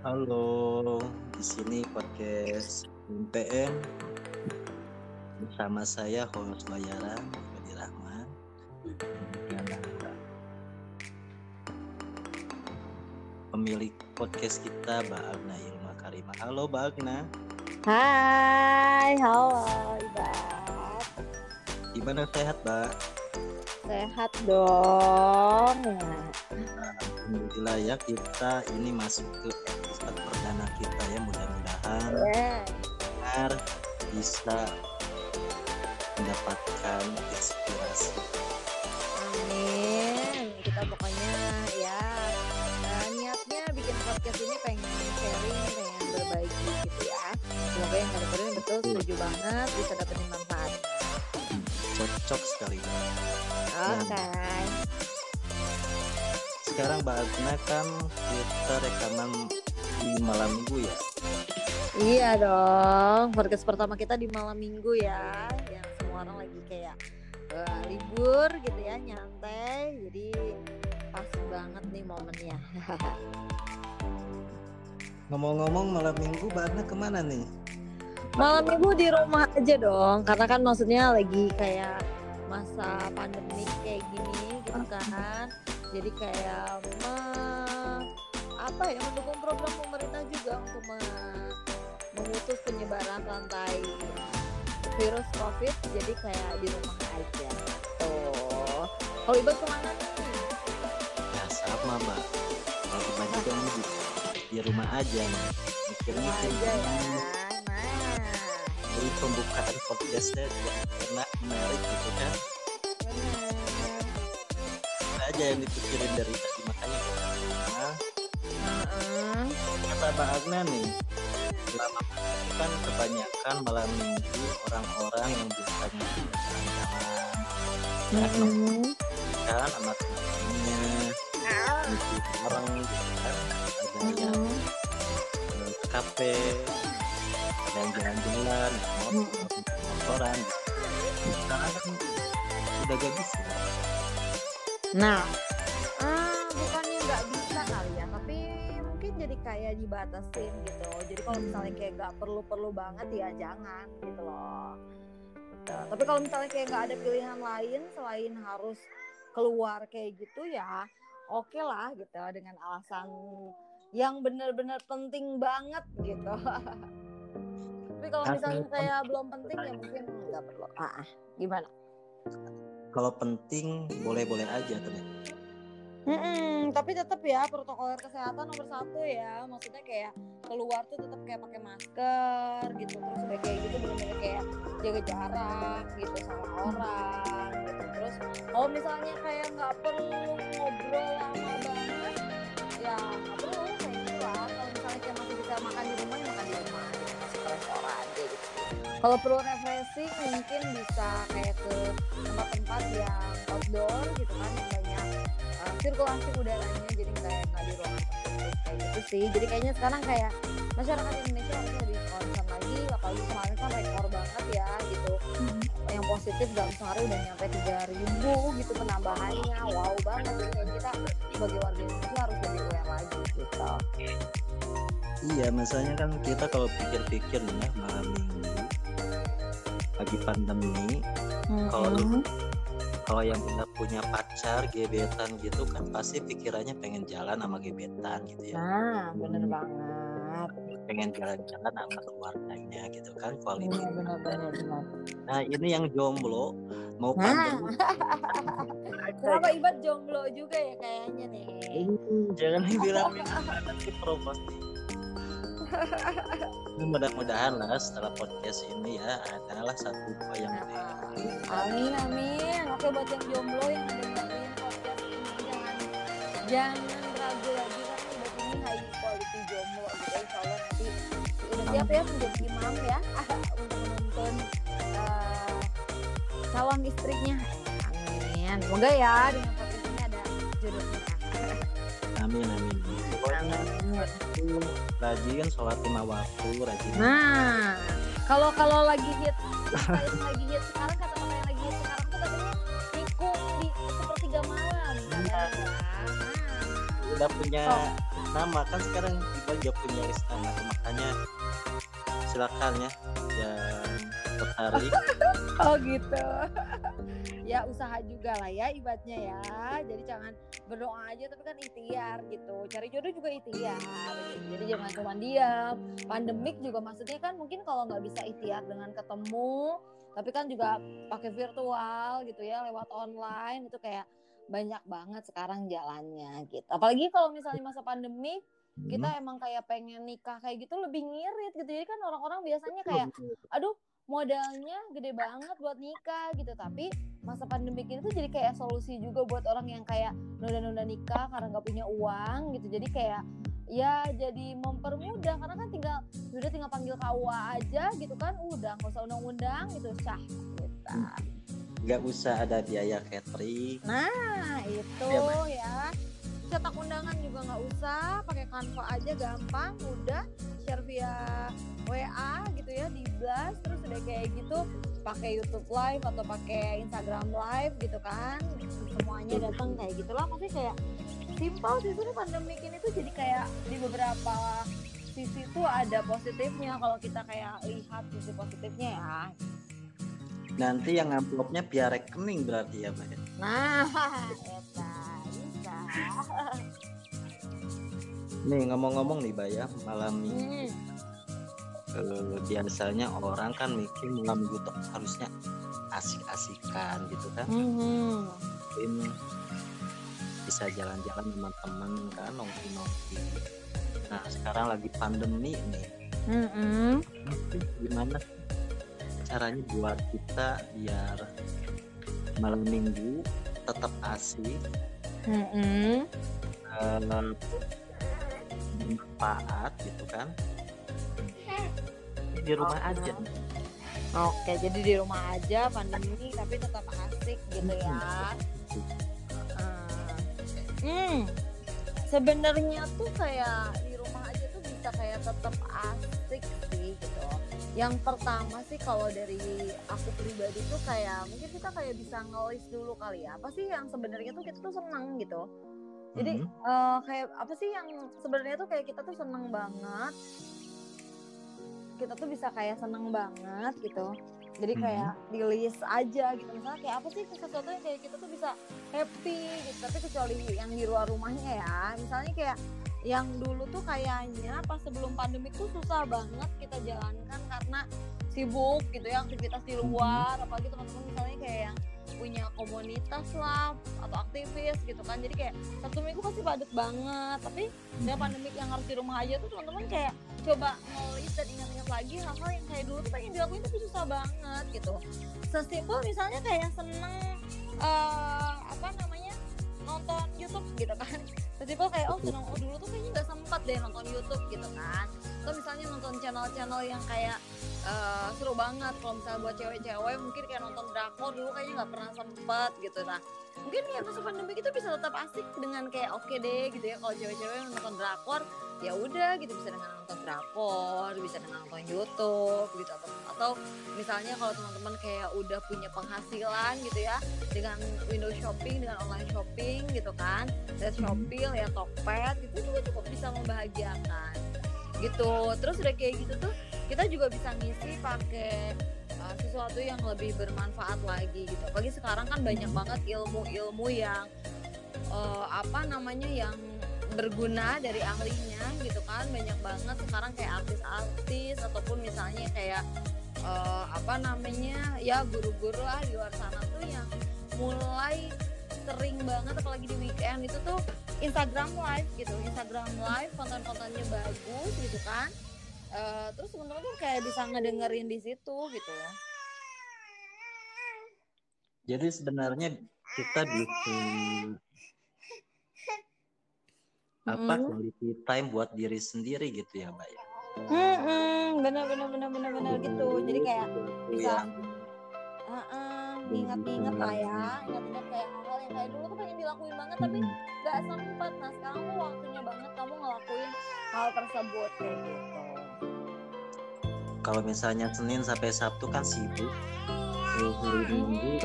Halo, di sini podcast UMPM bersama saya host Bayaran Fadi Rahman pemilik podcast kita Mbak Agna Ilma Karimah. Halo Mbak Agna, Hai, halo Ibat. gimana sehat Mbak? Sehat dong. Alhamdulillah ya kita ini masuk ke kita ya mudah-mudahan benar bisa mendapatkan inspirasi Amin. Kita pokoknya ya eh, niatnya bikin podcast ini pengen sharing, pengen berbagi gitu ya. Semoga yang dengerin betul setuju banget bisa dapetin manfaat. cocok sekali Oke. sekarang Mbak Agna kan kita rekaman di malam minggu ya Iya dong. Podcast pertama kita di malam minggu ya, yang semua orang lagi kayak eh, libur gitu ya, nyantai. Jadi pas banget nih momennya. ngomong-ngomong malam minggu Mbak Agna ke mana nih Malam minggu di rumah aja dong, karena kan maksudnya lagi kayak masa pandemi kayak gini gitu kan. Jadi kayak me- apa ya mendukung program pemerintah juga untuk me- memutus penyebaran rantai virus COVID. Jadi kayak di rumah aja. Tuh. Kalau ibu ke mana nih? ya sama Mbak kalau kebanyakan ini di, di rumah aja nih mikirnya aja ya. Nah, pembukaan podcastnya juga enak menarik gitu kan benar. Aja yang dipikirin dari Kata Mbak Agna nih selama kan kebanyakan malam minggu orang-orang yang biasanya jalan-jalan Mm-mm. kan sama teman-temannya ngisi bareng gitu kan. Ada yang ke kafe ada yang jalan-jalan motor motoran. Sekarang kan udah gak bisa Nah, jadi kayak dibatasin gitu. Jadi kalau misalnya kayak nggak perlu-perlu banget ya jangan gitu loh. Nah, tapi kalau misalnya kayak nggak ada pilihan lain selain harus keluar kayak gitu ya, oke lah gitu dengan alasan yang benar-benar penting banget gitu. tapi kalau misalnya kayak belum penting ya mungkin nggak perlu. Ah, ah. gimana? kalau penting boleh-boleh aja ternyata Mm-mm, tapi tetap ya protokol kesehatan nomor satu ya. Maksudnya kayak keluar tuh tetap kayak pakai masker gitu terus kayak gitu bener-bener kayak jaga jarak gitu sama orang gitu. Terus kalau misalnya kayak nggak perlu ngobrol lama banget ya nggak perlu kayak gitu kalau misalnya kayak masih bisa makan di rumah ya makan di rumah ke restoran kayak gitu. Kalau perlu refreshing mungkin bisa kayak ke tempat-tempat yang outdoor gitu kan yang banyak sirkulasi udaranya jadi nggak nggak di ruangan tertutup kayak gitu sih. Jadi kayaknya sekarang kayak masyarakat Indonesia harus lebih concern lagi apalagi kemarin kan rekor banget ya gitu. Yang positif dalam sehari udah nyampe tiga ribu gitu penambahannya. Wow banget jadi kayak kita sebagai warga Indonesia harus lebih aware lagi gitu. Iya, masalahnya kan kita kalau pikir-pikir nih ya malam minggu lagi pandemi, Kalau lu- kalau yang udah punya pacar gebetan gitu kan pasti pikirannya pengen jalan sama gebetan gitu ya, nah bener banget pengen jalan-jalan sama keluarganya gitu kan quality. bener bener bener bener Nah ini yang jomblo mau Nah. pandemi, Kenapa Ibat jomblo juga ya kayaknya nih? Hmm, jangan dibilang nanti promosi. Mudah-mudahan lah setelah podcast ini ya adalah satu dua yang Amin amin. Oke buat yang jomblo yang dengerin podcast ini jangan jangan ragu lagi kan Ibat ini high quality jomblo gitu. Insya Allah nanti udah siap ya menjadi imam ya untuk menuntun eh, calon istrinya. Amin. Semoga ya dengan podcast ini ada jodohnya. Amin amin. Pokoknya rajin sholat lima waktu, rajin Nah, kalau kalau lagi hit, lagi hit udah punya Oh. nama kan sekarang kita juga punya list nama makanya silakan ya yang tertarik oh gitu. Ya usaha juga lah ya ibaratnya ya. Jadi jangan berdoa aja tapi kan ikhtiar gitu. Cari jodoh juga ikhtiar. Jadi jangan cuma diam. Pandemik juga maksudnya kan mungkin kalau nggak bisa ikhtiar dengan ketemu tapi kan juga pakai virtual gitu ya lewat online itu kayak banyak banget sekarang jalannya gitu. Apalagi kalau misalnya masa pandemik kita hmm. emang kayak pengen nikah kayak gitu lebih ngirit gitu. Jadi kan orang-orang biasanya kayak aduh modalnya gede banget buat nikah gitu. Tapi masa pandemi ini tuh jadi kayak solusi juga buat orang yang kayak nunda-nunda nikah karena nggak punya uang gitu. Jadi kayak ya jadi mempermudah karena kan tinggal udah tinggal panggil KUA aja gitu kan. Udah nggak usah undang-undang gitu. Sah gitu nggak usah ada biaya catering. Nah itu ya, ya. Cetak undangan juga nggak usah. Pakai Canva aja gampang udah share via WA gitu ya di blast. Terus udah kayak gitu pakai YouTube live atau pakai Instagram live gitu kan. Semuanya datang kayak gitulah maksudnya kayak simpel sih. Sebenarnya pandemi ini tuh jadi kayak di beberapa sisi tuh ada positifnya. Kalau kita kayak lihat sisi positifnya ya nanti yang amplopnya biar rekening berarti ya mbak nah eta nih ngomong-ngomong nih Mbak ya malam ini. Hmm. uh, biasanya orang kan mikir malam minggu tuh harusnya asik-asikan gitu kan. Hmm. bisa jalan-jalan sama temen kan nongki-nongki. Nah sekarang lagi pandemi nih. Hmm. gimana caranya buat kita biar malam minggu tetap asik mm -hmm. uh, bermanfaat gitu kan di rumah oh. aja Oke, jadi di rumah aja pandemi tapi tetap asik gitu ya. Hmm, sebenarnya tuh kayak di rumah aja tuh bisa kayak tetap asik sih gitu. Yang pertama sih kalau dari aku pribadi tuh kayak mungkin kita kayak bisa ngelis dulu kali ya. Apa sih yang sebenarnya tuh kita tuh senang gitu jadi mm-hmm. uh, kayak apa sih yang sebenarnya tuh kayak kita tuh seneng banget kita tuh bisa kayak seneng banget gitu jadi kayak mm-hmm. di list aja gitu misalnya kayak apa sih sesuatu yang kayak kita tuh bisa happy gitu tapi kecuali yang di luar rumahnya ya misalnya kayak yang dulu tuh kayaknya pas sebelum pandemi tuh susah banget kita jalankan karena sibuk gitu ya aktivitas di luar mm-hmm. apalagi teman-teman misalnya kayak yang punya komunitas lah atau aktivis gitu kan jadi kayak satu minggu pasti padat banget tapi dengan hmm. pandemik yang harus di rumah aja tuh teman-teman kayak coba ngelis dan ingat-ingat lagi hal-hal yang kayak dulu tuh pengen dilakuin tapi susah banget gitu sesimpel misalnya kayak seneng uh, apa namanya nonton YouTube gitu kan sesimpel kayak oh seneng oh dulu tuh kayaknya nggak sempat deh nonton YouTube gitu kan. Atau misalnya nonton channel-channel yang kayak uh, seru banget. Kalau misalnya buat cewek-cewek mungkin kayak nonton drakor dulu kayaknya nggak pernah sempet gitu. Nah mungkin kayak masa pandemi itu bisa tetap asik dengan kayak oke okay deh gitu ya. Kalau cewek-cewek nonton drakor ya udah gitu. Bisa dengan nonton drakor bisa dengan nonton YouTube gitu. Atau, atau misalnya kalau teman-teman kayak udah punya penghasilan gitu ya dengan window shopping dengan online shopping gitu kan. Dan. Shopee ya Tokped gitu juga cukup bisa membahagiakan gitu. Terus udah kayak gitu tuh kita juga bisa ngisi pakai uh, sesuatu yang lebih bermanfaat lagi gitu. Bagi sekarang kan banyak banget ilmu-ilmu yang uh, apa namanya yang berguna dari ahlinya gitu kan. Banyak banget sekarang kayak artis-artis ataupun misalnya kayak uh, apa namanya ya guru-guru lah di luar sana tuh yang mulai sering banget apalagi di weekend itu tuh Instagram live gitu. Instagram live konten-kontennya bagus gitu kan uh, terus teman-teman tuh kayak bisa ngedengerin di situ gitu. Jadi sebenarnya kita bikin apa hmm. quality time buat diri sendiri gitu ya mbak ya? Hmm, hmm benar benar benar benar benar gitu. Jadi kayak bisa uh, uh, ingat-ingat lah ya ingat-ingat kayak hal-hal yang kayak dulu tuh pengen dilakuin banget tapi nggak sempet. Nah sekarang tuh waktunya banget kamu ngelakuin hal tersebut kayak gitu kalau misalnya Senin sampai Sabtu kan sibuk. Hari Minggu.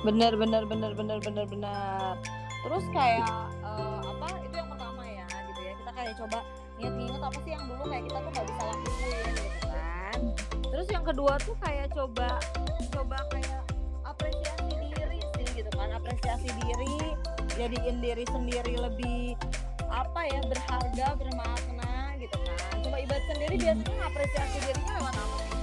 Bener bener bener bener bener bener. Terus kayak uh, apa itu yang pertama ya gitu ya. Kita kayak coba ingat-ingat apa sih yang dulu kayak kita tuh nggak bisa lakuin gitu kan. Terus yang kedua tuh kayak coba coba kayak apresiasi diri sih gitu kan. Apresiasi diri jadiin diri sendiri lebih apa ya berharga bermakna coba ibadah sendiri biasanya apresiasi dirinya lewat apa? Sih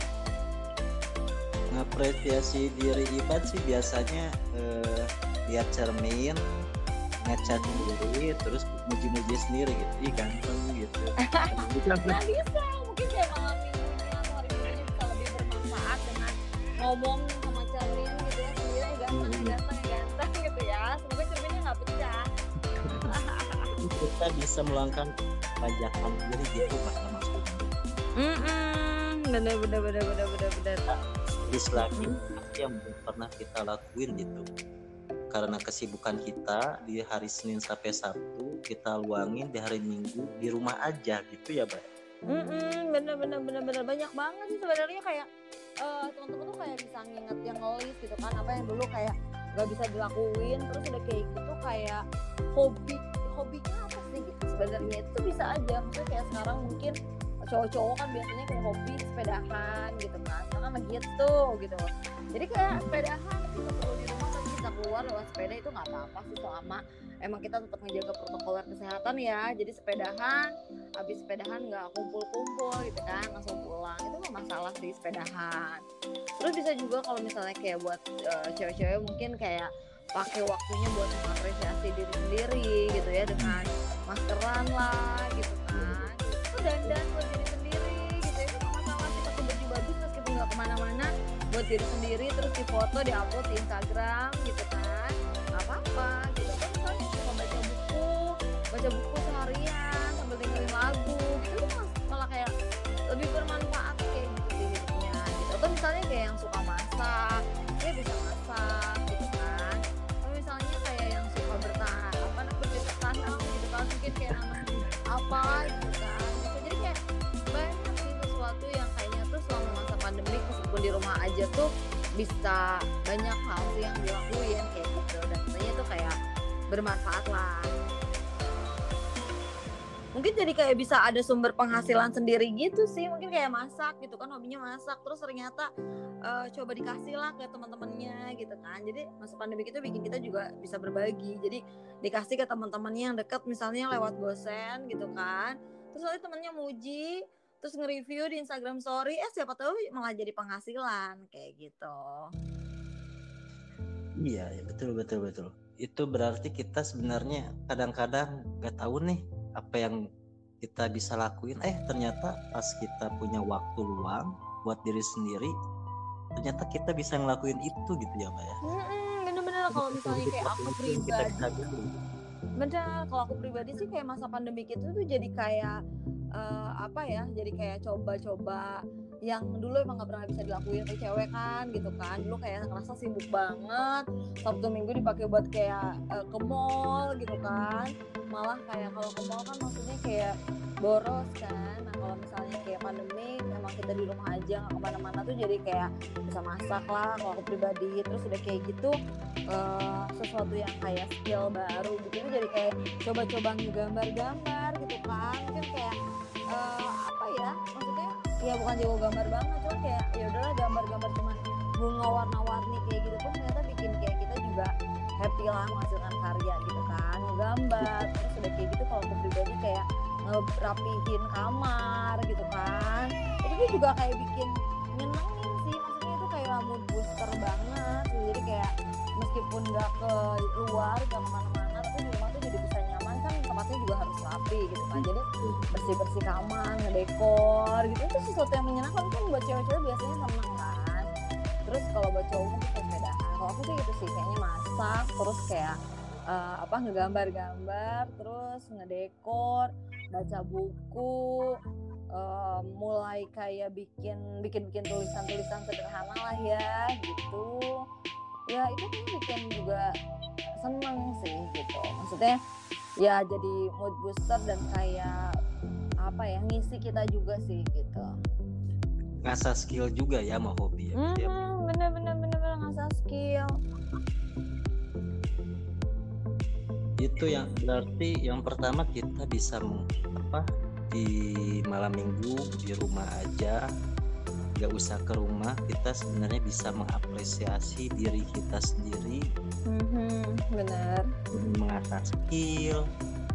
apresiasi diri ibad sih biasanya eh, lihat cermin ngecat sendiri terus muji-muji sendiri gitu ih ganteng gitu. Nggak bisa. Mungkin kayak malam minggunya atau hari minggunya bisa lebih bermanfaat dengan ngomong sama cermin gitu ya sendiri ganteng hmm. ganteng ganteng gitu ya. Semoga cerminnya nggak pecah. Kita bisa meluangkan pajakan diri gitu pak mm -mm, bener bener bener bener bener. Bener lagi yang pernah kita lakuin gitu? Karena kesibukan kita di hari Senin sampai Sabtu kita luangin di hari Minggu di rumah aja gitu ya Mbak. Mm -mm, bener bener bener bener. Banyak banget sih sebenarnya kayak uh, teman-teman tuh kayak bisa nginget yang ngelis gitu kan apa yang dulu kayak gak bisa dilakuin terus udah kayak gitu kayak hobi hobinya apa sih? Gitu sebenarnya itu bisa aja. Maksudnya kayak sekarang mungkin cowok-cowok kan biasanya kayak hobi sepedahan gitu kan karena gitu gitu. Jadi kayak sepedahan kita perlu di rumah tapi kita keluar lewat sepeda itu nggak apa-apa sih selama emang kita tetap menjaga protokol kesehatan ya. Jadi sepedahan habis sepedahan nggak kumpul-kumpul gitu kan langsung pulang. Itu nggak masalah sih sepedahan. Terus bisa juga kalau misalnya kayak buat uh, cewek-cewek mungkin kayak pakai waktunya buat mengapresiasi diri sendiri gitu ya dengan maskeran lah gitu kan dandan buat diri sendiri gitu ya. Masalah sih pakai baju bagus meskipun nggak ke mana-mana buat diri sendiri terus di foto di upload di Instagram gitu kan. Apa apa gitu. Kan misalnya cuma baca buku baca buku seharian sambil dengerin lagu gitu. Itu malah kayak lebih bermanfaat kayak gitu di hidupnya gitu. Atau misalnya kayak yang suka masak dia bisa masak gitu kan. Atau misalnya kayak yang suka bertahan apa namanya tanam gitu kan. Mungkin kayak nanam apa gitu. Di rumah aja tuh bisa banyak hal sih yang dilakuin kayak gitu. Dan tentunya tuh kayak bermanfaat lah. Mungkin jadi kayak bisa ada sumber penghasilan sendiri gitu sih. Mungkin kayak masak gitu kan hobinya masak. Terus ternyata uh, coba dikasih lah ke teman-temannya gitu kan. Jadi masa pandemi itu bikin kita juga bisa berbagi. Jadi dikasih ke teman-temannya yang deket misalnya lewat gosen gitu kan. Terus nanti temennya muji terus nge-review di Instagram Story eh siapa tahu malah jadi penghasilan kayak gitu. Iya ya, betul betul betul. Itu berarti kita sebenarnya kadang-kadang nggak tahu nih apa yang kita bisa lakuin. Eh ternyata pas kita punya waktu luang buat diri sendiri ternyata kita bisa ngelakuin itu gitu ya mbak ya? Bener-bener. Kalau misalnya kayak aku pribadi. bener kalau aku pribadi sih kayak masa pandemi itu tuh jadi kayak uh, apa ya jadi kayak coba-coba yang dulu emang gak pernah bisa dilakuin ke cewek kan gitu kan. Dulu kayak ngerasa sibuk banget sabtu minggu dipakai buat kayak uh, ke mall gitu kan. Malah kayak kalau ke mall kan maksudnya kayak boros kan. Nah kalau misalnya kayak pandemi memang kita di rumah aja nggak ke mana-mana tuh jadi kayak bisa masak lah kalau pribadi. Terus udah kayak gitu uh, sesuatu yang kayak skill baru gitu jadi kayak coba-coba ngegambar-gambar gitu kan. Mungkin kayak uh, apa ya? Maksudnya ya bukan jago gambar banget cuma kayak ya udahlah gambar-gambar cuman bunga warna-warni kayak gitu pun ternyata bikin kayak kita juga happy lah menghasilkan karya gitu kan ngegambar. Terus udah kayak gitu kalau aku pribadi kayak ngerapihin kamar gitu kan. Itu juga kayak bikin nyenengin sih maksudnya itu kayak mood booster banget. Jadi kayak meskipun nggak ke luar nggak ke mana-mana tapi di rumah tempatnya juga harus rapi gitu kan. Jadi bersih bersih kamar ngedekor gitu. Itu sesuatu yang menyenangkan kan buat cewek-cewek biasanya seneng kan. Terus kalau buat cowok kayak sepedaan. Kalau aku sih gitu sih kayaknya masak terus kayak uh, apa ngegambar-gambar terus ngedekor baca buku uh, mulai kayak bikin bikin bikin tulisan-tulisan sederhana lah ya gitu ya itu kan bikin juga seneng sih gitu. Maksudnya ya jadi mood booster dan kayak apa ya ngisi kita juga sih gitu. Ngasah skill juga ya mau hobi ya hmm, bener bener bener bener ngasah skill. Itu yang berarti yang pertama kita bisa apa di malam minggu di rumah aja nggak usah ke rumah kita sebenarnya bisa mengapresiasi diri kita sendiri. Mm-hmm, benar. Mengasah skill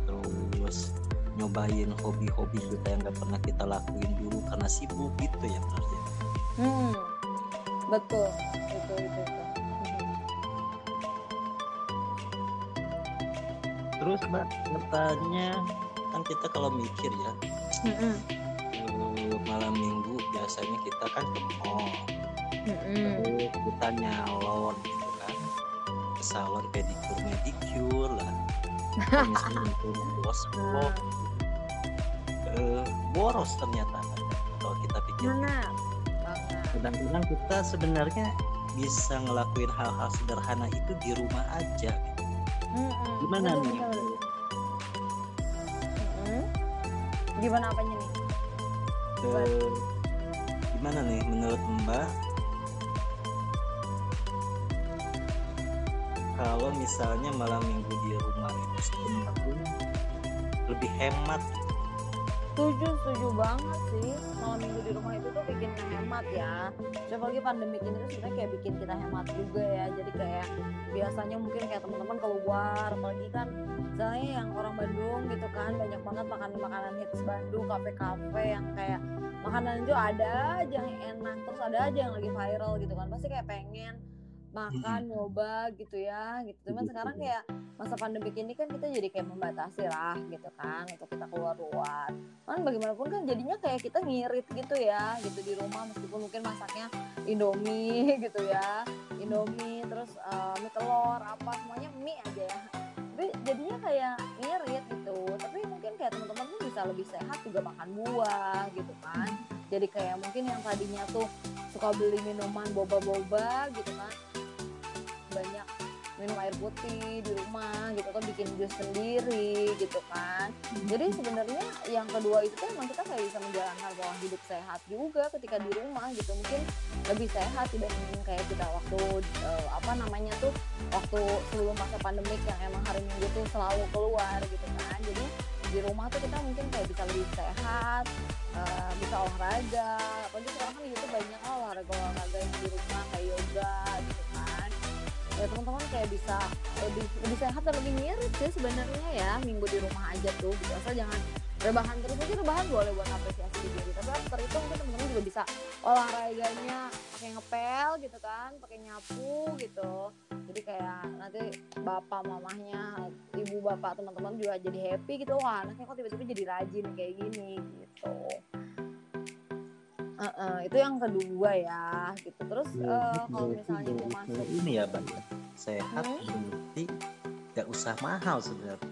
terus nyobain hobi-hobi kita yang nggak pernah kita lakuin dulu karena sibuk gitu ya berarti hmm, betul. Itu itu, itu. terus mbak bertanya kan kita kalau mikir ya mm-hmm. malam minggu biasanya kita kan ke mall mm-hmm. kita nyalon gitu kan. Ke salon pedicure medicure lah. Misalnya bos uh, boros ternyata. Kalau kita pikir kadang-kadang kita sebenarnya bisa ngelakuin hal-hal sederhana itu di rumah aja gitu. Mm-mm. gimana nih? mm gimana apanya nih? Uh, gimana nih menurut mbak? Kalau misalnya malam minggu di rumah itu lebih hemat setuju setuju banget sih. Malam minggu di rumah itu tuh bikin hemat ya. Coba lagi pandemi ini tuh sebenarnya kayak bikin kita hemat juga ya. Jadi kayak biasanya mungkin kayak teman-teman keluar apalagi kan misalnya yang orang Bandung gitu kan banyak banget makan makanan hits Bandung kafe-kafe yang kayak makanan itu ada aja yang enak terus ada aja yang lagi viral gitu kan. Pasti kayak pengen makan nyoba gitu ya gitu. Cuman sekarang kayak masa pandemi ini kan kita jadi kayak membatasi lah gitu kan untuk kita keluar luar. Kan bagaimanapun kan jadinya kayak kita ngirit gitu ya gitu di rumah meskipun mungkin masaknya indomie gitu ya. Indomie terus uh, mie telur apa semuanya mie aja ya. Tapi jadinya kayak ngirit gitu. Tapi mungkin kayak teman-teman tuh bisa lebih sehat juga makan buah gitu kan. Jadi kayak mungkin yang tadinya tuh suka beli minuman boba-boba gitu kan banyak minum air putih di rumah gitu kan bikin jus sendiri gitu kan. Jadi sebenarnya yang kedua itu kan emang kita kayak bisa menjalankan pola hidup sehat juga ketika di rumah gitu. Mungkin lebih sehat dibandingin kayak kita waktu uh, apa namanya tuh waktu sebelum masa pandemik yang emang hari minggu tuh selalu keluar gitu kan. Jadi di rumah tuh kita mungkin kayak bisa lebih sehat uh, bisa olahraga. Apalagi sekarang kan itu banyak olahraga olahraga yang di rumah kayak yoga gitu kayak bisa lebih lebih sehat dan lebih ngirit sih sebenarnya ya minggu di rumah aja tuh gitu. Asal jangan rebahan terus mungkin rebahan boleh buat apresiasi diri. Tapi after itu mungkin teman-teman juga bisa olahraganya pakai ngepel gitu kan pakai nyapu gitu. Jadi kayak nanti bapak mamahnya ibu bapak teman-teman juga jadi happy gitu. Wah anaknya kok tiba-tiba jadi rajin kayak gini gitu Uh, uh, itu yang kedua ya gitu. Terus uh, kalau misalnya mau masuk ini ya bang ya, sehat hmm? nggak usah mahal sebenarnya.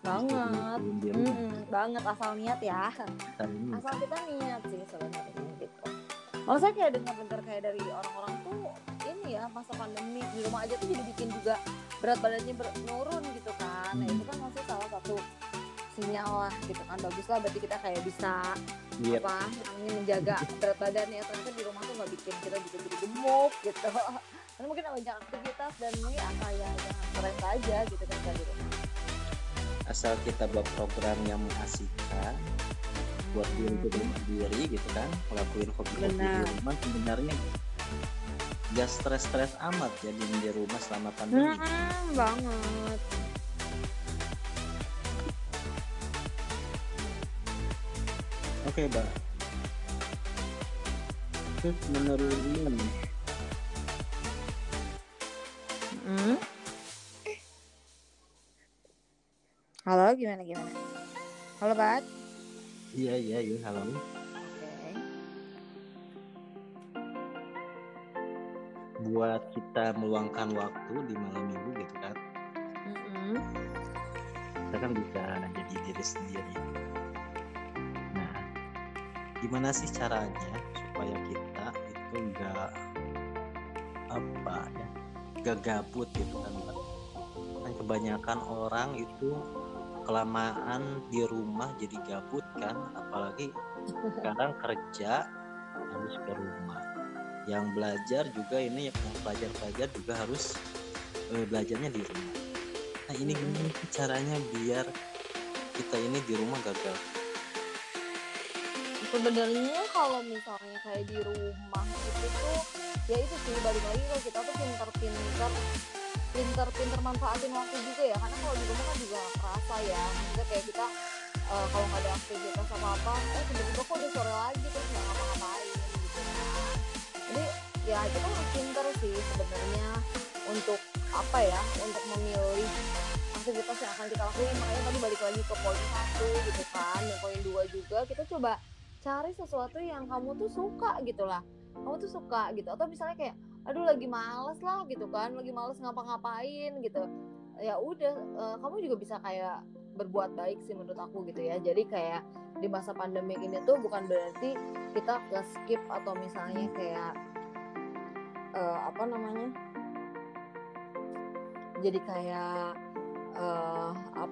Banget. hmm, banget asal niat ya. Asal kita niat sih sebenarnya gitu. Kalau saya kayak dengar-dengar kayak dari orang-orang tuh ini ya masa pandemi di rumah aja tuh jadi bikin juga berat badannya menurun gitu kan. Nah itu kan masih salah satu sinyal lah gitu kan. Bagus lah berarti kita kayak bisa yep. Apa namanya menjaga berat badan ya. Ternyata di rumah tuh nggak bikin kita juga jadi gemuk gitu. Karena mungkin banyak aktivitas dan ini asal ya jangan stres aja gitu kan di rumah. Asal kita buat program yang mengasihkan buat diri kita hmm. sendiri gitu kan ngelakuin hobi-hobi di rumah sebenarnya gak stres-stres amat jadi di rumah selama pandemi. Hmm, banget Oke, Mbak. Terus menurut Ian, hmm? Halo, gimana gimana? Halo, Bat. Iya, iya, iya, halo. Oke. Buat kita meluangkan waktu di malam minggu gitu kan. Mm -hmm. Kita kan bisa jadi diri sendiri gimana sih caranya supaya kita itu enggak apa ya gak gabut gitu kan kan kebanyakan orang itu kelamaan di rumah jadi gabut kan apalagi sekarang kerja harus ke rumah. Yang belajar juga ini yang pelajar-pelajar juga harus eh, belajarnya di rumah. Nah ini gimana caranya biar kita ini di rumah gagal sebenarnya kalau misalnya kayak di rumah itu tuh ya itu sih balik lagi kalau kita tuh pinter-pinter pinter-pinter manfaatin waktu juga ya. Karena kalau di rumah kan juga kerasa ya. Maksudnya kayak kita uh, kalau nggak ada aktivitas apa apa eh tiba-tiba kok udah sore lagi terus nggak ngapa-ngapain gitu kan. Jadi ya kita harus pinter sih sebenarnya untuk apa ya untuk memilih aktivitas yang akan kita lakuin. Makanya tadi balik lagi ke poin satu gitu kan dan poin dua juga kita coba cari sesuatu yang kamu tuh suka gitu lah. Kamu tuh suka gitu. Atau misalnya kayak aduh lagi males lah gitu kan. Lagi males ngapa-ngapain gitu. Ya udah uh, kamu juga bisa kayak berbuat baik sih menurut aku gitu ya. Jadi kayak di masa pandemi ini tuh bukan berarti kita ke skip atau misalnya kayak uh, apa namanya? Jadi kayak uh,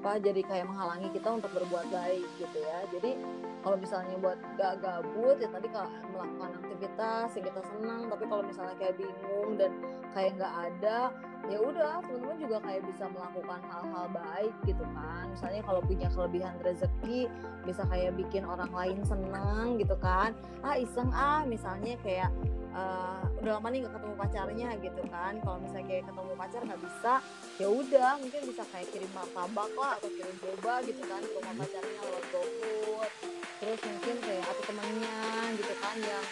apa jadi kayak menghalangi kita untuk berbuat baik gitu ya. Jadi kalau misalnya buat gak gabut ya tadi kalau melakukan aktivitas yang kita senang. Tapi kalau misalnya kayak bingung dan kayak nggak ada ya udah teman-teman juga kayak bisa melakukan hal-hal baik gitu kan. Misalnya kalau punya kelebihan rezeki bisa kayak bikin orang lain seneng gitu kan. Ah iseng ah misalnya kayak uh, udah lama nih gak ketemu pacarnya gitu kan. Kalau misalnya kayak ketemu pacar nggak bisa ya udah mungkin bisa kayak kirim martabak lah atau kirim boba gitu kan ke rumah pacarnya lewat GoFood. Terus mungkin kayak atau temennya gitu kan yang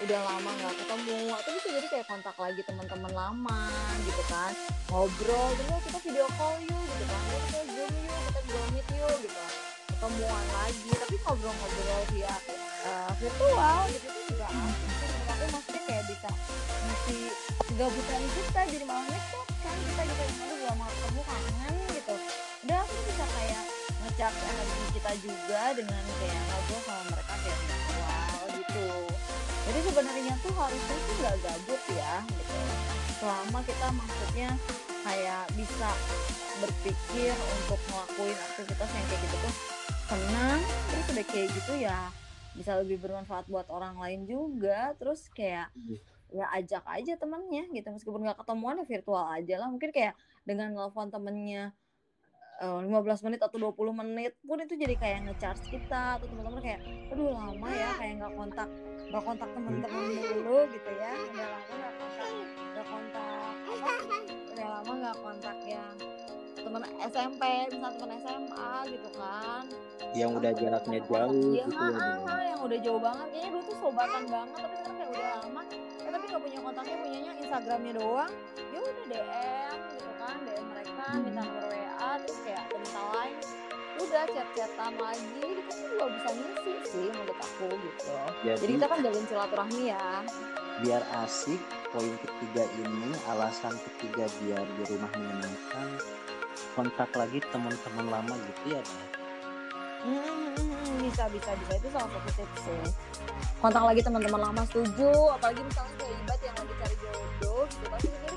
udah lama nggak ketemu. Atau bisa jadi kayak kontak lagi teman-teman lama gitu kan. Ngobrol dulu kita video call yuk gitu kan. Kita zoom yuk kita google meet yuk gitu. Ketemuan lagi. Tapi ngobrol-ngobrol via uh, virtual gitu itu juga asik kegabutan kita jadi malah ngechat kan kita gitu udah lama ketemu kangen gitu. Udah aku bisa kayak ngechat energi kita juga dengan kayak ngobrol sama mereka kayak virtual gitu. Jadi sebenarnya tuh harusnya tuh nggak gabut ya gitu. Selama kita maksudnya kayak bisa berpikir untuk ngelakuin aktivitas yang kayak gitu tuh senang terus udah kayak gitu ya bisa lebih bermanfaat buat orang lain juga. Terus kayak ya ajak aja temennya gitu. Meskipun nggak ketemuan ya virtual aja lah. Mungkin kayak dengan telepon temennya uh, eh, 15 menit atau 20 menit pun itu jadi kayak ngecharge kita atau teman-teman kayak aduh lama ya kayak nggak kontak nggak kontak teman-teman dulu gitu ya. Udah lama nggak kontak nggak kontak apa udah lama nggak kontak yang teman SMP misalnya teman SMA gitu kan. Yang udah jaraknya jauh ya, gitu ya yang udah jauh banget. Kayaknya dulu tuh sobatan banget tapi sekarang kayak udah lama ya tapi nggak punya kontaknya punyanya Instagramnya doang. Ya udah DM gitu kan DM mereka hmm. minta nomor WA terus kayak minta lain. Udah chat-chatan lagi gitu kan juga bisa ngisi sih menurut aku gitu jadi, jadi kita kan jalin silaturahmi ya. biar asik poin ketiga ini alasan ketiga biar di rumah menyenangkan kontak lagi teman-teman lama gitu ya Hmm, bisa bisa bisa itu salah satu tips sih. Kontak lagi teman-teman lama setuju, apalagi misalnya kayak ibat yang lagi cari jodoh gitu kan, jadi tuh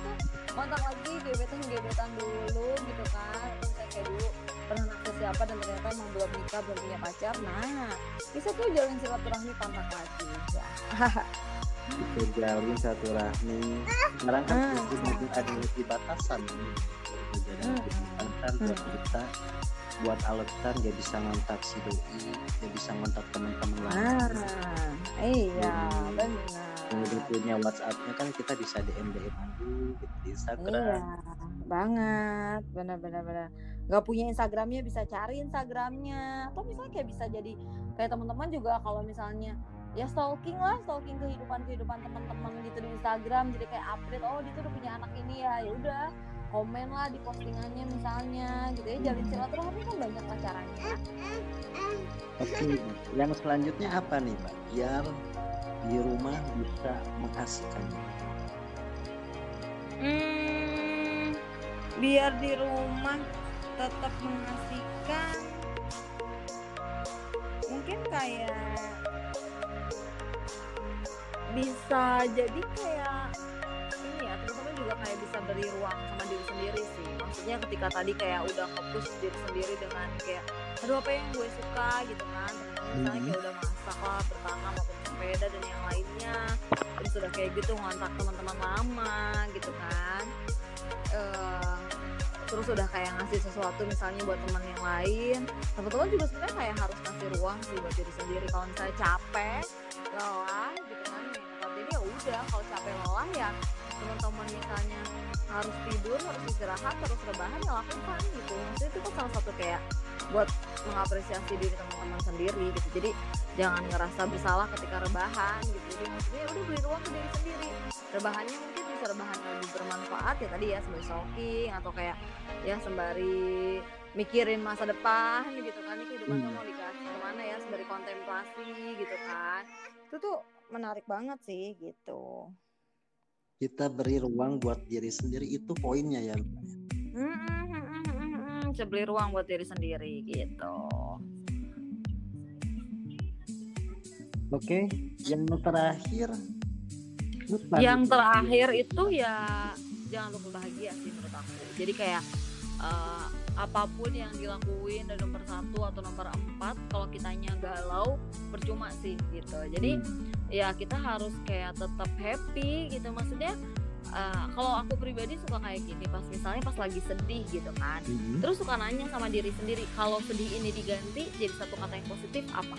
kontak lagi gebetan gebetan dulu gitu kan, misalnya kayak dulu pernah naksir siapa dan ternyata emang belum nikah belum punya pacar, nah bisa tuh jalin silaturahmi kontak lagi ya. Itu jalin silaturahmi. Sekarang kan hmm. ada di batasan nih jadi hmm. kan buat kita buat alasan dia bisa ngontak si doi dia bisa ngontak teman-teman lain. Ah, iya benar. Kemudian punya WhatsAppnya kan kita bisa DM DM dulu gitu di Instagram. Iya banget. Benar benar benar. Nggak punya Instagramnya bisa cari Instagramnya. Atau misalnya kayak bisa jadi kayak teman-teman juga kalau misalnya ya stalking lah stalking kehidupan kehidupan teman-teman gitu di Instagram. Jadi kayak update oh dia tuh udah punya anak ini ya. Ya udah komen lah di postingannya misalnya gitu ya. Jalin silaturahmi kan banyak lah caranya oke yang selanjutnya apa nih mbak? Biar di rumah bisa mengasihkan hmm, biar di rumah tetap mengasihkan mungkin kayak bisa jadi kayak kayak bisa beri ruang sama diri sendiri sih. Maksudnya ketika tadi kayak udah ngepush diri sendiri dengan kayak aduh apa yang gue suka gitu kan. Misalnya kayak udah masak lah pertama maupun sepeda dan yang lainnya terus sudah kayak gitu ngontak teman-teman lama gitu kan. Uh, terus udah kayak ngasih sesuatu misalnya buat teman yang lain. Teman-teman juga sebenarnya kayak harus ngasih ruang sih buat diri sendiri. Kalau misalnya capek lelah gitu kan jadi ya udah kalau capek lelah ya teman-teman misalnya harus tidur harus istirahat harus rebahan ya lakukan gitu. Maksudnya itu kan salah satu kayak buat mengapresiasi diri teman-teman sendiri gitu. Jadi jangan ngerasa bersalah ketika rebahan gitu. Jadi maksudnya ya udah beri ruang ke diri sendiri. Rebahannya mungkin bisa rebahan yang lebih bermanfaat ya tadi ya sembari shocking atau kayak ya sembari mikirin masa depan gitu kan. Ini kehidupan hmm. mau dikasih ke mana ya sembari kontemplasi gitu kan. Itu tuh menarik banget sih gitu kita beri ruang buat diri sendiri. Itu poinnya ya. Hmm, beli ruang buat diri sendiri gitu. Oke yang terakhir. Yang terakhir itu ya jangan lupa bahagia sih menurut aku. Jadi kayak uh, apa pun yang dilakuin dari nomor satu atau nomor empat kalau kitanya galau percuma sih gitu. Jadi hmm. ya kita harus kayak tetap happy gitu. Maksudnya uh, kalau aku pribadi suka kayak gini pas misalnya pas lagi sedih gitu kan. Hmm. terus suka nanya sama diri sendiri kalau sedih ini diganti jadi satu kata yang positif apa?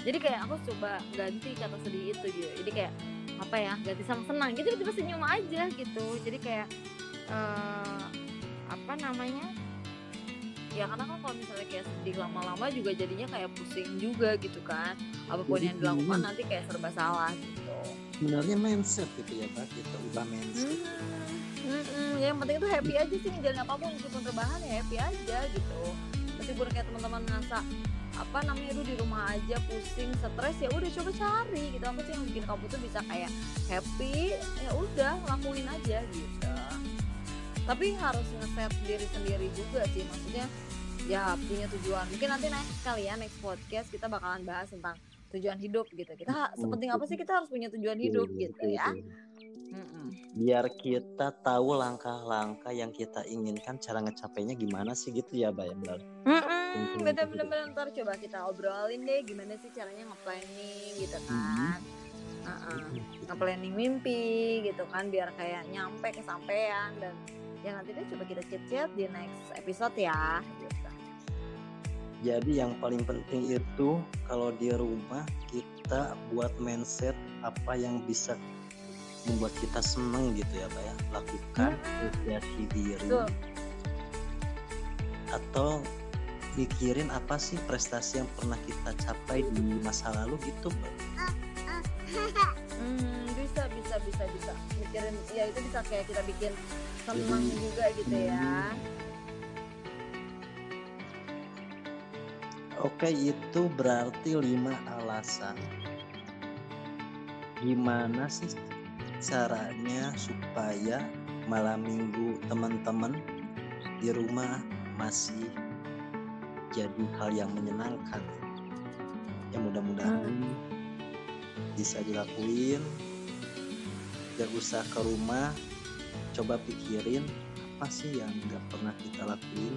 Jadi kayak aku coba ganti kata sedih itu gitu. Jadi kayak apa ya ganti sama senang gitu tiba-tiba senyum aja gitu. Jadi kayak uh, apa namanya ya karena kan kalau misalnya kayak sedih lama-lama juga jadinya kayak pusing juga gitu kan. Apa pun yang dilakukan nanti kayak serba salah gitu. Sebenarnya mindset gitu ya pak kita ubah mindset. Hmm, hmm, hmm. Ya, yang penting itu happy aja sih ngejalanin apa pun meskipun rebahan ya happy aja gitu. Meskipun kayak teman-teman ngerasa apa namanya itu di rumah aja pusing stres ya udah coba cari gitu. Apa sih yang bikin kamu tuh bisa kayak happy? Ya udah lakuin aja gitu tapi harus ngeset diri sendiri juga sih maksudnya ya punya tujuan. Mungkin nanti next kali ya next podcast kita bakalan bahas tentang tujuan hidup gitu. Kita sepenting apa sih kita harus punya tujuan hidup hmm, gitu ya? biar kita tahu langkah-langkah yang kita inginkan cara ngecapainya gimana sih gitu ya bayang benar mm bener bener bener. Ntar coba kita obrolin deh gimana sih caranya ngeplanning gitu kan. Uh -uh. ngeplanning mimpi gitu kan biar kayak nyampe kesampaian dan ya nanti deh coba kita chat-chat di next episode ya gitu. Jadi yang paling penting itu kalau di rumah kita buat mindset apa yang bisa membuat kita seneng gitu ya Pak ya lakukan hmm. diri Tuh. atau mikirin apa sih prestasi yang pernah kita capai di masa lalu gitu Pak. Bisa bisa mikirin ya itu bisa kayak kita bikin senang juga gitu ya. Oke itu berarti lima alasan. Gimana sih caranya supaya malam minggu teman-teman di rumah masih jadi hal yang menyenangkan? Ya mudah-mudahan hmm. bisa dilakuin gak usah ke rumah coba pikirin apa sih yang nggak pernah kita lakuin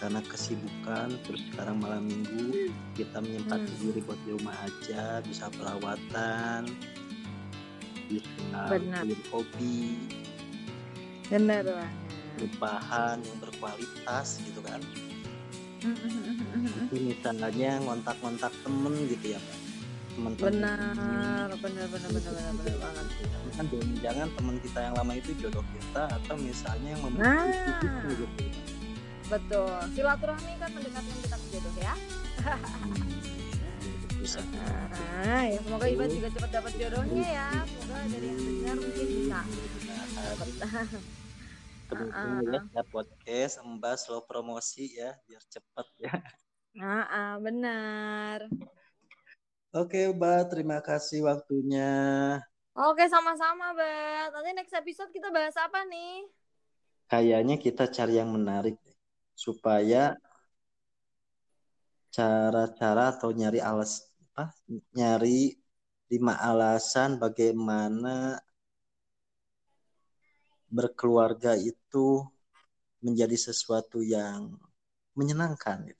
karena kesibukan terus sekarang malam minggu kita menyempatkan hmm. diri buat di rumah aja bisa perawatan bisa minum kopi benar bahan yang berkualitas gitu kan. Itu misalnya ngontak-ngontak temen gitu ya pak teman-teman benar benar benar benar benar benar banget. Kan jangan teman kita yang lama itu jodoh kita atau misalnya yang membuat nah. gitu betul. Silaturahmi kan mendekatkan kita ke jodoh ya. Bisa. Nah, ya semoga Iban juga cepat dapat jodohnya ya. Semoga dari yang dengar mungkin bisa. Teman-teman uh, uh. ya podcast embas lo promosi ya biar cepat ya. Uh, benar. Oke, Mbak, terima kasih waktunya. Oke, sama-sama, Mbak. Nanti next episode kita bahas apa nih? Kayaknya kita cari yang menarik supaya cara-cara atau nyari alas apa? Nyari lima alasan bagaimana berkeluarga itu menjadi sesuatu yang menyenangkan.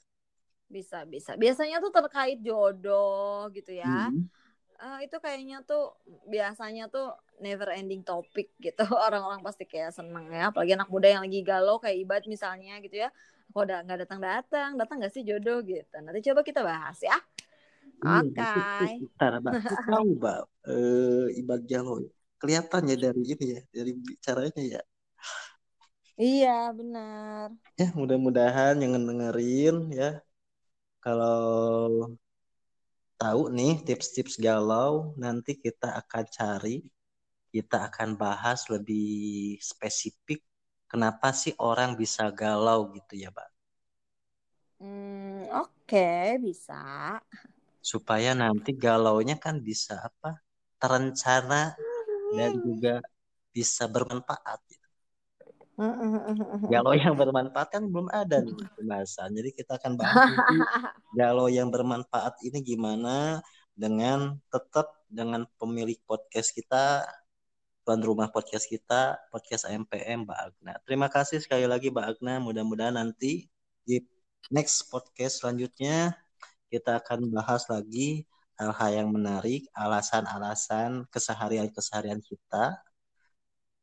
Bisa, bisa. Biasanya tuh terkait jodoh gitu ya. Hmm. uh, itu kayaknya tuh biasanya tuh never ending topic gitu. Orang-orang pasti kayak seneng ya. Apalagi anak muda yang lagi galau kayak ibad misalnya gitu ya. Kok udah nggak datang datang datang nggak sih jodoh gitu? Nanti coba kita bahas ya. Iya, oke. okay. tahu mbak. Uh, ibad galau kelihatannya dari ini ya dari bicaranya ya. Iya benar. Ya mudah-mudahan yang dengerin ya kalau tahu nih tips-tips galau, nanti kita akan cari, kita akan bahas lebih spesifik kenapa sih orang bisa galau gitu ya, Pak. Hmm, oke, okay, bisa. Supaya nanti galaunya kan bisa apa? terencana dan juga bisa bermanfaat. Galau yang bermanfaat kan belum ada nih pembahasan. Jadi kita akan bahas galau yang bermanfaat ini gimana dengan tetap dengan pemilik podcast kita, tuan rumah podcast kita, podcast AMPM Mbak Agna. Terima kasih sekali lagi Mbak Agna. Mudah-mudahan nanti di next podcast selanjutnya kita akan bahas lagi hal-hal yang menarik, alasan-alasan keseharian-keseharian kita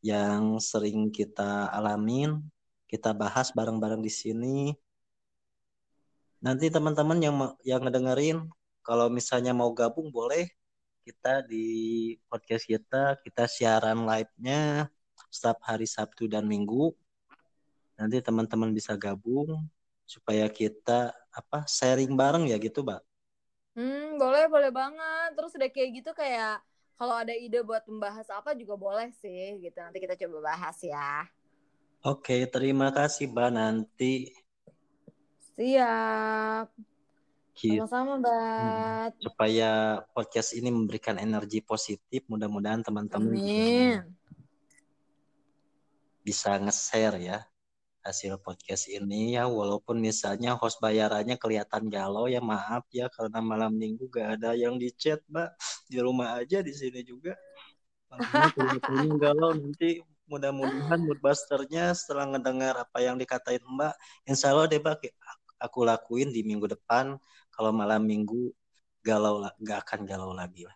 yang sering kita alamin, kita bahas bareng-bareng di sini. Nanti teman-teman yang yang ngedengerin, kalau misalnya mau gabung boleh kita di podcast kita, kita siaran live-nya setiap hari Sabtu dan Minggu. Nanti teman-teman bisa gabung supaya kita apa sharing bareng ya gitu, Mbak. Hmm, boleh, boleh banget. Terus udah kayak gitu kayak kalau ada ide buat membahas apa juga boleh sih gitu. Nanti kita coba bahas ya. Oke terima kasih mbak nanti. Siap. Sama-sama mbak. Hmm, supaya podcast ini memberikan energi positif mudah-mudahan teman-teman bisa nge-share ya hasil podcast ini. Ya walaupun misalnya host bayarannya kelihatan galau ya maaf ya karena malam minggu gak ada yang di chat mbak di rumah aja di sini juga kelihatannya galau nanti mudah-mudahan moodbusternya setelah ngedengar apa yang dikatain mbak insya Allah deh mbak aku lakuin di minggu depan kalau malam minggu galau gak akan galau lagi lah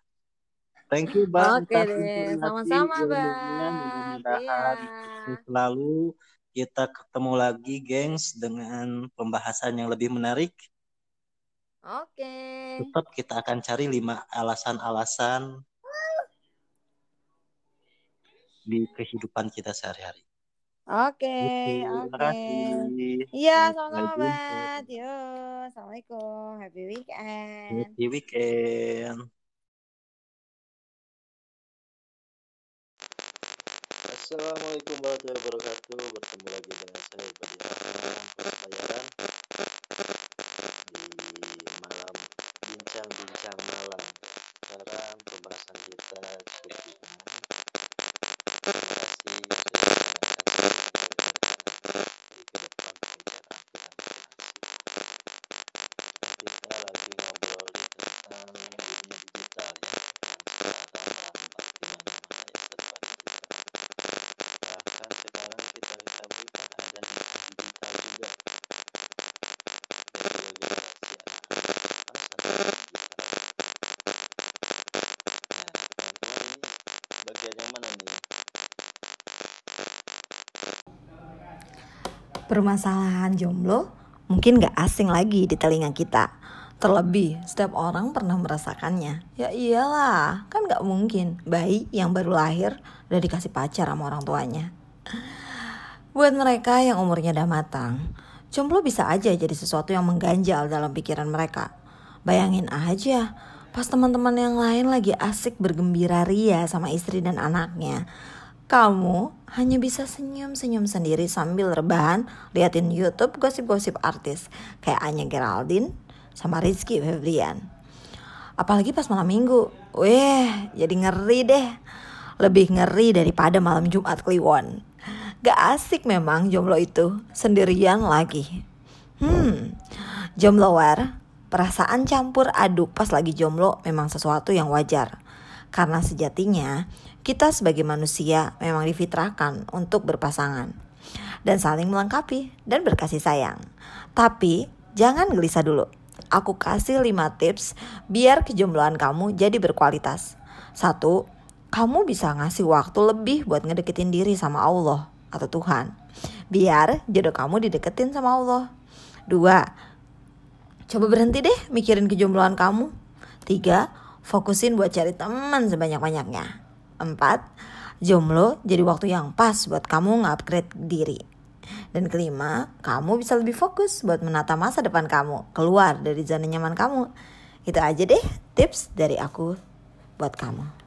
Thank you, Bang. Oke deh, sama-sama, Bang. Mudah-mudahan iya. selalu kita ketemu lagi, gengs, dengan pembahasan yang lebih menarik. Oke. Okay. Tetap kita akan cari lima alasan-alasan di kehidupan kita sehari-hari. Oke, okay, oke. Okay. Iya, sama-sama, Bat. Yo, Assalamualaikum. Happy weekend. Happy weekend. Assalamualaikum warahmatullahi wabarakatuh Bertemu lagi dengan saya Budi Di Bincang-bincang malam Sekarang pembahasan kita cukup Permasalahan jomblo mungkin gak asing lagi di telinga kita. Terlebih, setiap orang pernah merasakannya. Ya iyalah, kan gak mungkin bayi yang baru lahir udah dikasih pacar sama orang tuanya. Buat mereka yang umurnya udah matang, jomblo bisa aja jadi sesuatu yang mengganjal dalam pikiran mereka. Bayangin aja, pas teman-teman yang lain lagi asik bergembira ria sama istri dan anaknya, kamu hanya bisa senyum-senyum sendiri sambil rebahan liatin YouTube gosip-gosip artis kayak Anya Geraldine sama Rizky Febrian. Apalagi pas malam minggu, weh jadi ngeri deh. Lebih ngeri daripada malam Jumat Kliwon. Gak asik memang jomblo itu, sendirian lagi. Hmm, jomblower, perasaan campur aduk pas lagi jomblo memang sesuatu yang wajar. Karena sejatinya kita sebagai manusia memang difitrahkan untuk berpasangan dan saling melengkapi dan berkasih sayang. Tapi jangan gelisah dulu. aku kasih 5 tips biar kejombloan kamu jadi berkualitas. Satu, kamu bisa ngasih waktu lebih buat ngedeketin diri sama Allah atau Tuhan. Biar jodoh kamu dideketin sama Allah. Dua, coba berhenti deh mikirin kejombloan kamu. Tiga, fokusin buat cari teman sebanyak-banyaknya. Empat, jomblo jadi waktu yang pas buat kamu nge-upgrade diri. Dan kelima, kamu bisa lebih fokus buat menata masa depan kamu, keluar dari zona nyaman kamu. Itu aja deh tips dari aku buat kamu.